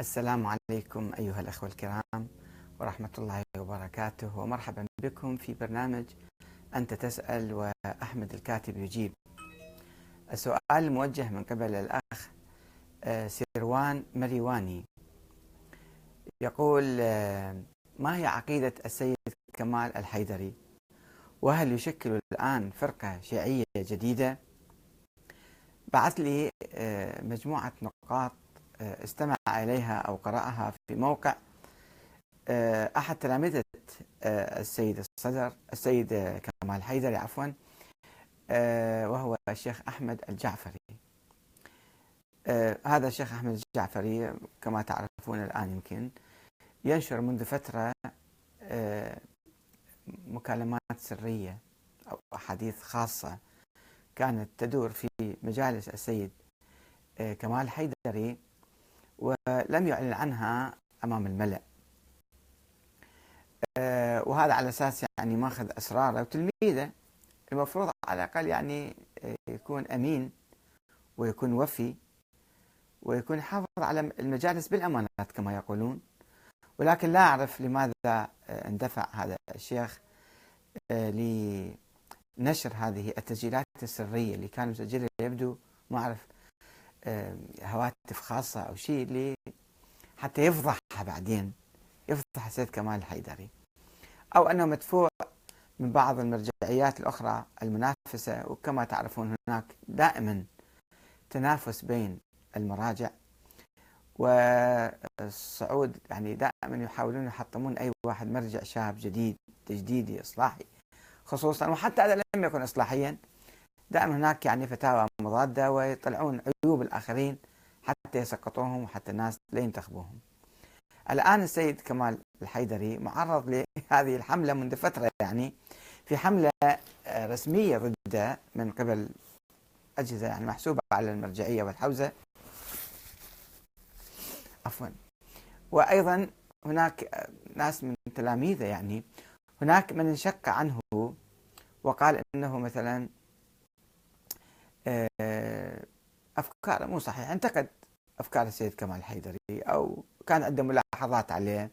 السلام عليكم أيها الأخوة الكرام ورحمة الله وبركاته ومرحبا بكم في برنامج أنت تسأل وأحمد الكاتب يجيب. السؤال موجه من قبل الأخ آه، سيروان مريواني. يقول آه، ما هي عقيدة السيد كمال الحيدري؟ وهل يشكل الآن فرقة شيعية جديدة؟ بعث لي آه، مجموعة نقاط استمع إليها أو قرأها في موقع آه، أحد تلامذة آه، السيد الصدر السيد كمال حيدري عفوا آه، وهو الشيخ أحمد الجعفري. هذا الشيخ أحمد الجعفري كما تعرفون الآن يمكن ينشر منذ فترة مكالمات سرية أو أحاديث خاصة كانت تدور في مجالس السيد كمال حيدري. ولم يعلن عنها أمام الملأ. آه، وهذا على أساس يعني ماخذ أسراره وتلميذه. المفروض على الأقل يعني آه، يكون أمين ويكون وفي ويكون حافظ على المجالس بالأمانات كما يقولون. ولكن لا أعرف لماذا آه، اندفع هذا الشيخ لنشر هذه التسجيلات السرية اللي كان مسجلها يبدو. ما أعرف هواتف خاصة أو شيء حتى يفضحها بعدين يفضح السيد كمال الحيدري. أو أنه مدفوع من بعض المرجعيات الأخرى المنافسة وكما تعرفون هناك دائما تنافس بين المراجع. والصعود يعني دائما يحاولون يحطمون أي واحد مرجع شاب جديد تجديدي إصلاحي. خصوصا وحتى هذا لم يكن إصلاحيا دائما هناك يعني فتاوى مضادة ويطلعون عيوب الآخرين حتى يسقطوهم وحتى الناس لا ينتخبوهم. الآن السيد كمال الحيدري معرض لهذه الحملة منذ فترة يعني في حملة آه، رسمية ضده من قبل أجهزة يعني محسوبة على المرجعية والحوزة. عفوا. وأيضا هناك آه، ناس من تلاميذه يعني هناك من انشق عنه وقال إنه مثلا آه، أفكاره مو صحيحة انتقد أفكار السيد كمال الحيدري أو كان عنده ملاحظات عليه.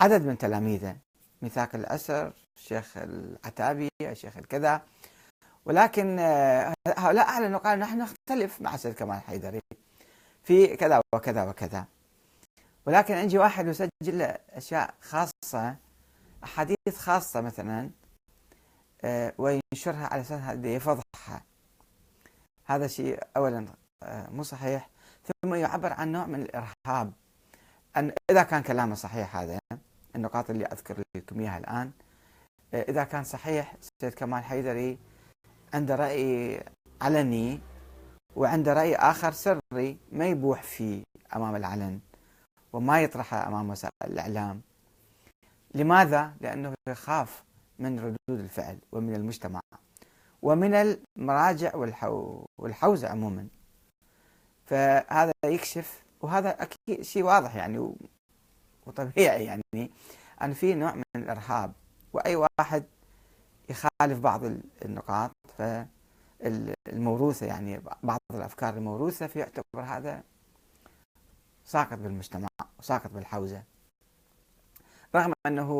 عدد من تلاميذه ميثاق الأسر الشيخ العتابي الشيخ الكذا. ولكن آه، هؤلاء أعلنوا قالوا نحن نختلف مع السيد كمال الحيدري في كذا وكذا وكذا. ولكن يجي واحد يسجل له أشياء خاصة أحاديث خاصة مثلا آه، وينشرها على أساس يفضحها هذا شيء اولا آه، مو صحيح. ثم يعبر عن نوع من الإرهاب. أن إذا كان كلامه صحيح هذا النقاط اللي أذكر لكم إياها الآن آه، إذا كان صحيح سيد كمال حيدري عنده رأي علني وعنده رأي آخر سري ما يبوح فيه أمام العلن وما يطرحه أمام وسائل الإعلام. لماذا؟ لأنه يخاف من ردود الفعل ومن المجتمع. ومن المراجع والحوزة عموما. فهذا يكشف وهذا أكيد شيء واضح يعني وطبيعي يعني أن في نوع من الإرهاب وأي واحد يخالف بعض النقاط. فالموروثة يعني بعض الأفكار الموروثة فيعتبر هذا ساقط بالمجتمع وساقط بالحوزة. رغم أنه